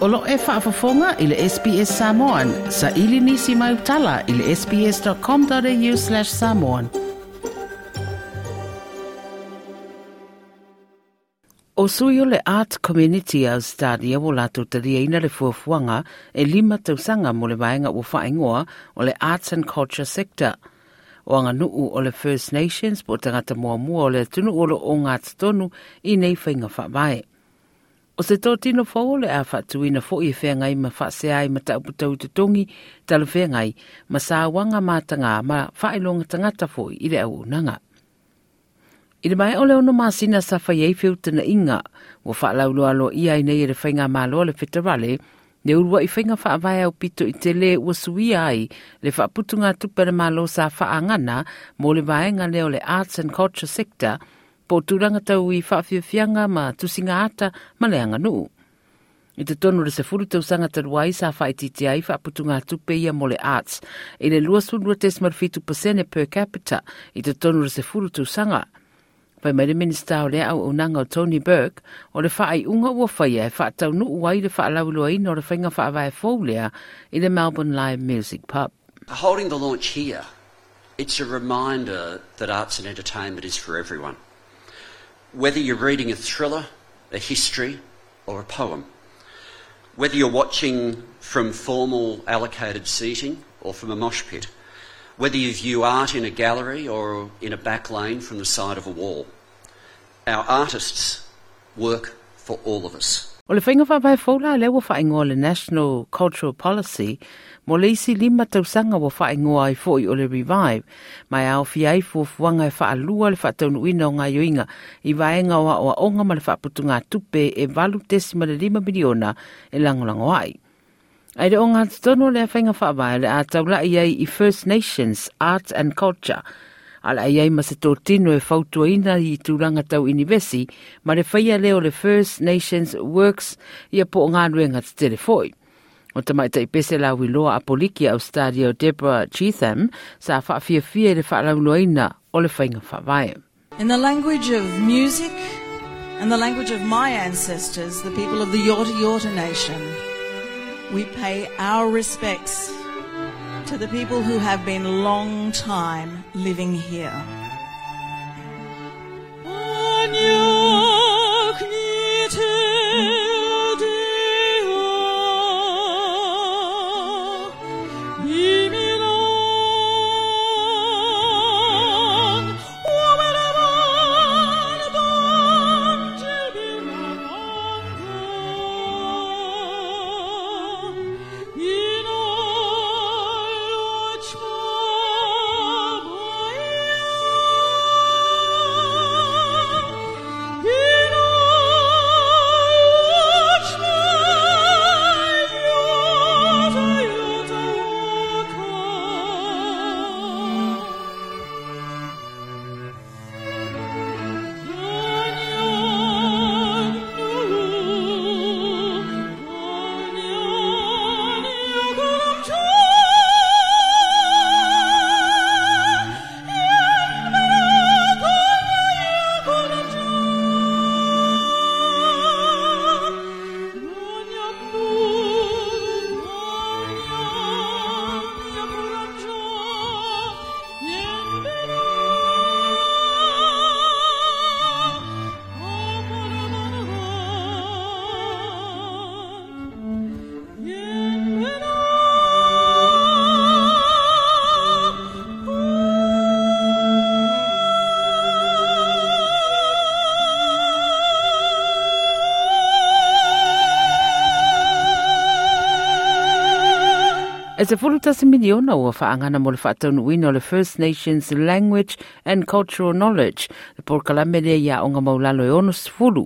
Olo e whaafafonga i le SBS Samoan. Sa ili nisi mai utala i le sbs.com.au slash samoan. O sui o le art community au stadia wo lato taria ina le fuafuanga e lima tausanga mo le vaenga o whaingoa o le arts and culture sector. O anga nuu o le First Nations po tangata mua mua o le tunu olo o ngā tonu i nei whainga whaavae. O se tō tino fōo le a whatuina fo i whea ngai ma whaase ai ma tau putau te tongi tala whea ngai ma sā wanga mātanga ma whaelonga tangata fo i le au nanga. I le mai ole ono māsina sa whai ei whiu tana inga wo whaalau alo i ai nei e le whainga mālo le whitarale ne urua i whainga whaavai au pito i te le ua sui ai le whaaputunga tupere mālo sa whaangana mo le vaenga leo le arts and culture sector po tūranga tau i whaafiafianga ma tusinga ata ma leanga nuu. I te tonu le se furu tau sanga taruai sa whai titi ai whaaputunga tupe ia mole arts i le lua sunua tes marfitu pasene per capita i te tonu le se furu tau sanga. Pai mai le minista o le au unanga o Tony Burke, o le whaai unga ua whaia e whaatau nuu uai le whaalauloa ina ino le whainga whaavai fōlea i le Melbourne Live Music Pub. Holding the launch here, it's a reminder that arts and entertainment is for everyone. Whether you're reading a thriller, a history, or a poem, whether you're watching from formal allocated seating or from a mosh pit, whether you view art in a gallery or in a back lane from the side of a wall. Our artists work for all of us. O le whainga whawai whaula le wa whaingoa National Cultural Policy, mo le isi lima tausanga wa whaingoa ai fōi o le Revive, mai au fi ai fuafuanga e whaalua le whaataunu ina o ngā yoinga, i vaenga o a onga ma le whaaputunga tupe e valu tesima le lima miliona e langolango ai. Ai le o ngā tono le whainga whaavai le a taula i ai i First Nations Arts and Culture, ala ai ai masa tō tino e whautua ina i tūranga tau inivesi, ma le whaia leo le First Nations Works i a po ngā ruenga te telefoi. O te pese la wiloa apoliki au stadio Deborah Cheetham sa whaafia fia le whaalauloa ina o le whainga. In the language of music and the language of my ancestors, the people of the Yorta Yorta Nation, we pay our respects to the people who have been long time living here. E se fulu tasi miliona ua whaangana mo le whaataunu wina o le First Nations Language and Cultural Knowledge, le porkalame ia o ngā maulalo e ono furu.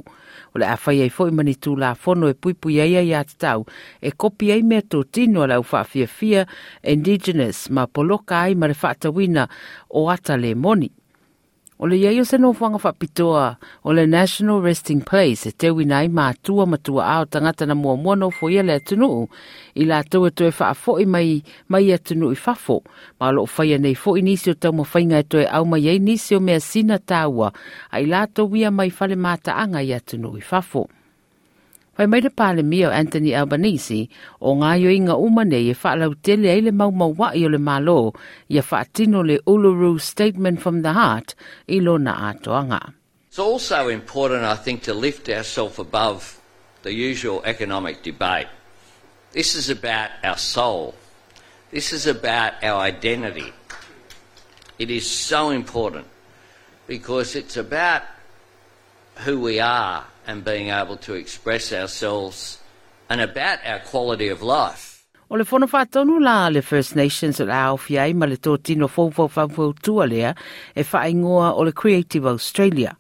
O le awhai ei fo mani tū la whono e pui pui ia te tau, e kopi ei mea tō tino la u whaafia fia Indigenous ma poloka ai ma le whaatawina o ata le moni. O le iaio se nofanga whapitoa o le National Resting Place e te winai i mātua matua ao tangata na mua mono fo ia le atunuu i la tau e toe wha i mai mai atunuu i fafo ma lo whaia nei fo i nisi o tau mawhainga e toe au mai ei nisi o mea sina tāua. A i la tau ia mai fale mata anga i atunuu i fafo. Whai mai pāle mia o Anthony Albanese o ngā yo inga umane e whaalau tele e le mau mau wa i o le malo i a whaatino le Uluru Statement from the Heart i lo na atoanga. It's also important, I think, to lift ourselves above the usual economic debate. This is about our soul. This is about our identity. It is so important because it's about who we are and being able to express ourselves and about our quality of life. O le fono whātonu la le First Nations o le au fiai ma le tō tino fōwhau whawhau tua lea e whaingoa o le Creative Australia.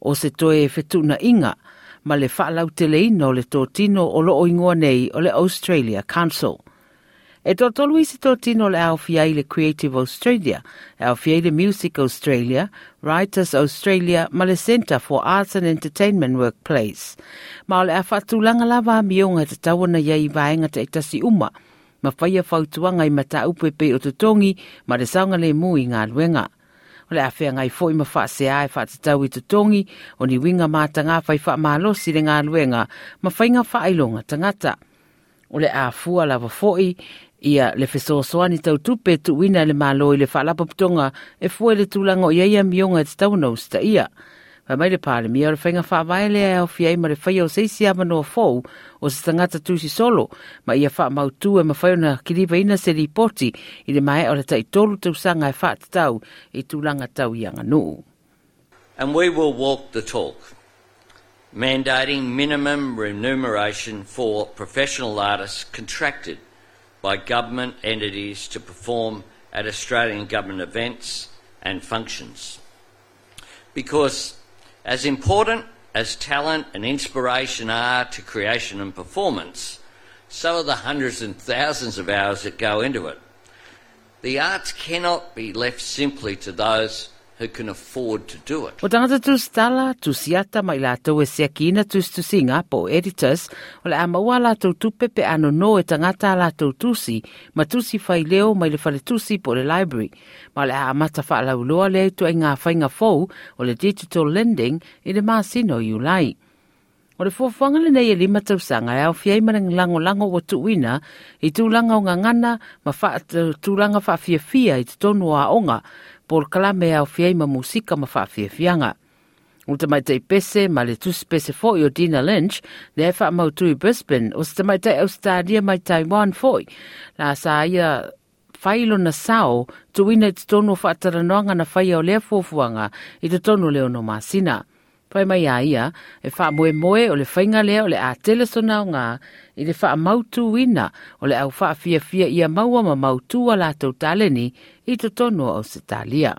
O se toe e whetuna inga ma le whaalau te leino le tō tino o lo oingoa nei o le Australia Council. E tō tolu isi tō tino le au fiai le Creative Australia, au fiai le Music Australia, Writers Australia, ma le Centre for Arts and Entertainment Workplace. Ma o le a whatulanga lava mionga te tawana iai vaenga te itasi uma, ma whaia whautuanga i mata upepe o tutongi ma le saunga le mui ngā luenga. O le awhia ngai fo i ma wha se ai wha tatau i tutongi o ni winga mātanga whai wha mālosi le ngā luenga, ma whainga wha ailonga tangata. O le a fua lava foi, Ia le fesoasoani tau tupe tu le malo i le whaalapa putonga e fue le tūlanga o iaia mionga te tau nau sta ia. Wa mai le pāle mia o le whainga whaavai le au fia ma le whaia o seisi ama noa fōu o se tangata tusi solo ma ia wha mau tu e mafai ona na ina se lipoti i le mai o le tai tolu sanga e wha tau i tūlanga tau i anga nuu. And we will walk the talk, mandating minimum remuneration for professional artists contracted by government entities to perform at Australian government events and functions. Because, as important as talent and inspiration are to creation and performance, so are the hundreds and thousands of hours that go into it. The arts cannot be left simply to those who can afford to do it. O tangata tu stala, tu siata mai la tau e siakina tu stu singa po editors, o le amaua la tau tupe pe ano no e tangata la tau tusi, ma tusi fai leo mai le fale tusi po le library, ma le amata fa la uloa le tu e ngā whainga fau o le digital lending i le māsino i ulai. O le fuafuanga le nei e lima tau sanga e au fiei marang lango lango wa tuwina i tūlanga o ngangana ma wha tūlanga wha fia fia i te tonu a onga por kalame au fiai ma musika ma wha fia fianga. O te mai tei pese ma le tusi pese foi o Dina Lynch le e wha mautui Brisbane o te mai tei Australia mai Taiwan foi. La sa ia whailo na sao tu wina i te tonu wha na whaia o lea fuafuanga i te tonu leo no masina. Pai mai ia, e wha moe moe o le whainga lea o le a telesona o ngā, i le wha mautu wina o le au wha fia fia ia maua ma mautu a lātou taleni i to tono o se talia.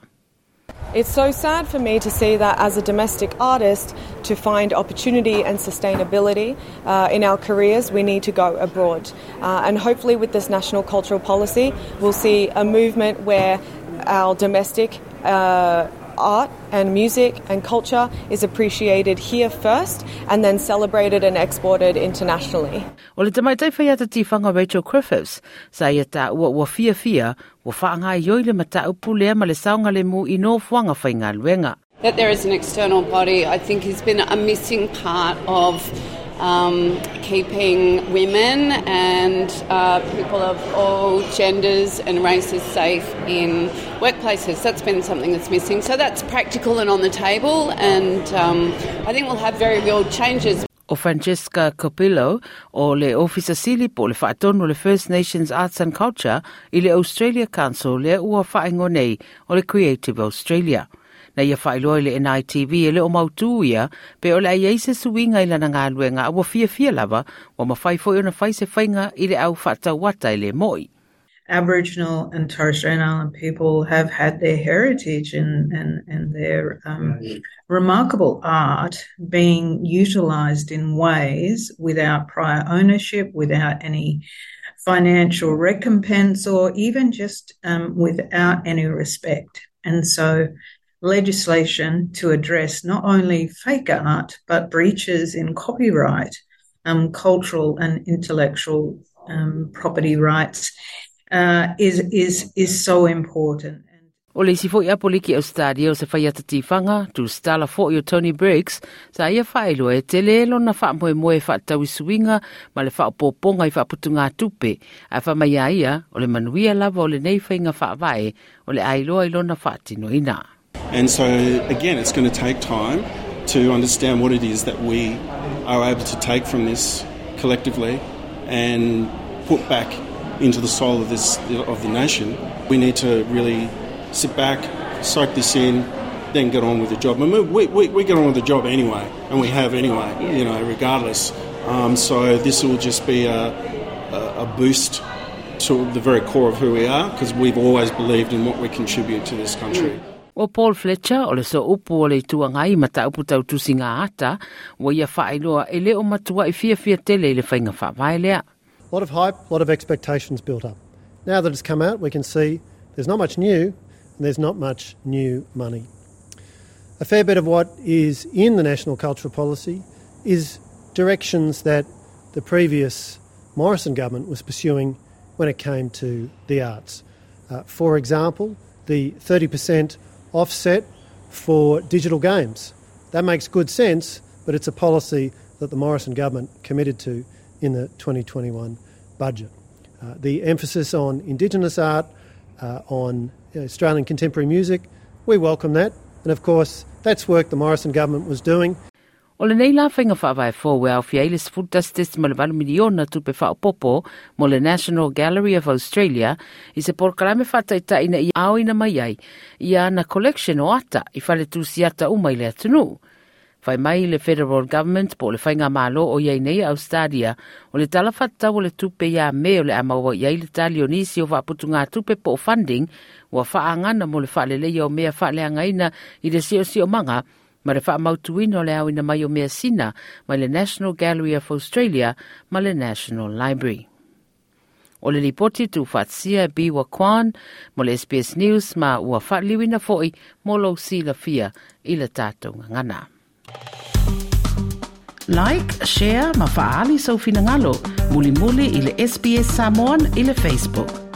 It's so sad for me to see that as a domestic artist, to find opportunity and sustainability uh, in our careers, we need to go abroad. Uh, and hopefully, with this national cultural policy, we'll see a movement where our domestic uh, art and music and culture is appreciated here first and then celebrated and exported internationally. O le tamai tai whaiata tifanga Rachel Griffiths, sa ia ta ua ua fia fia, ua whaanga i oi le mata upu lea ma le saunga le mu i no fuanga whainga luenga. That there is an external body, I think, has been a missing part of um, keeping women and uh, people of all genders and races safe in workplaces. That's been something that's missing. So that's practical and on the table, and um, I think we'll have very real changes. O Franchesca Cubillo o le ofisa sili po le whaatonu le First Nations Arts and Culture i le Australia Council le ua whaingo nei o le Creative Australia. Na ia whailoa le NITV e mautu ia, pe ai eise suinga i lana ngā luenga fia lava, wa ma whai fo na whai se whainga i le au i le moi. Aboriginal and Torres Strait Island people have had their heritage and, and, and their um, remarkable art being utilised in ways without prior ownership, without any financial recompense, or even just um, without any respect. And so legislation to address not only fake art but breaches in copyright, um, cultural and intellectual um, property rights uh, is is is so important. O O le sifo ia poliki au stadio se whai ata tifanga, tu stala fo o Tony Briggs, sa ia whaelo e te lelo na wha moe moe wha tau suinga, ma le wha poponga i wha putu ngā tupe, a wha mai ia, o le manuia lava o le nei whainga wha vae, o le ailoa ilo na wha tino ina. And so, again, it's going to take time to understand what it is that we are able to take from this collectively and put back into the soul of this of the nation. We need to really sit back, soak this in, then get on with the job. Mean, we, we, we get on with the job anyway, and we have anyway, yeah. you know, regardless. Um, so this will just be a, a, a boost to the very core of who we are because we've always believed in what we contribute to this country. O Paul Fletcher o le so upu o le ma ta upu tau tusi ngā ata, wa ia e le o matua i fia fia tele i le whainga. A lot of hype, a lot of expectations built up. Now that it's come out, we can see there's not much new, and there's not much new money. A fair bit of what is in the National Cultural Policy is directions that the previous Morrison government was pursuing when it came to the arts. Uh, for example, the 30% offset for digital games. That makes good sense, but it's a policy that the Morrison government committed to in the 2021 budget. Uh, the emphasis on Indigenous art, uh, on Australian contemporary music. We welcome that. And of course, that's work the Morrison government was doing. O le nei la whainga whaawai fō wea o fia ilis futas testi ma le vanu miliona tupe whao popo mo le National Gallery of Australia i se porkarame whatai ta ina i au ina mai ai i ana collection o ata i whale tūsi ata umai le atunu. Whai mai le federal government po le whainga malo o iei nei Australia o le tala whata o le tupe ia me o le amaua iei le tali o nisi o waputu ngā tupe po funding wa whaangana mo le whaale o mea whaaleangaina i le sio sio manga ma le whaamautuina o le au ina mai o mea sina mai le National Gallery of Australia ma le National Library. O le lipoti tu whaatsia e biwa kwan mo le SBS News ma ua whaatliwina foi mo lo si la fia i le tātou ngana. Like, share, ma faali sau finangalo, muli muli i le SBS Samoan i le Facebook.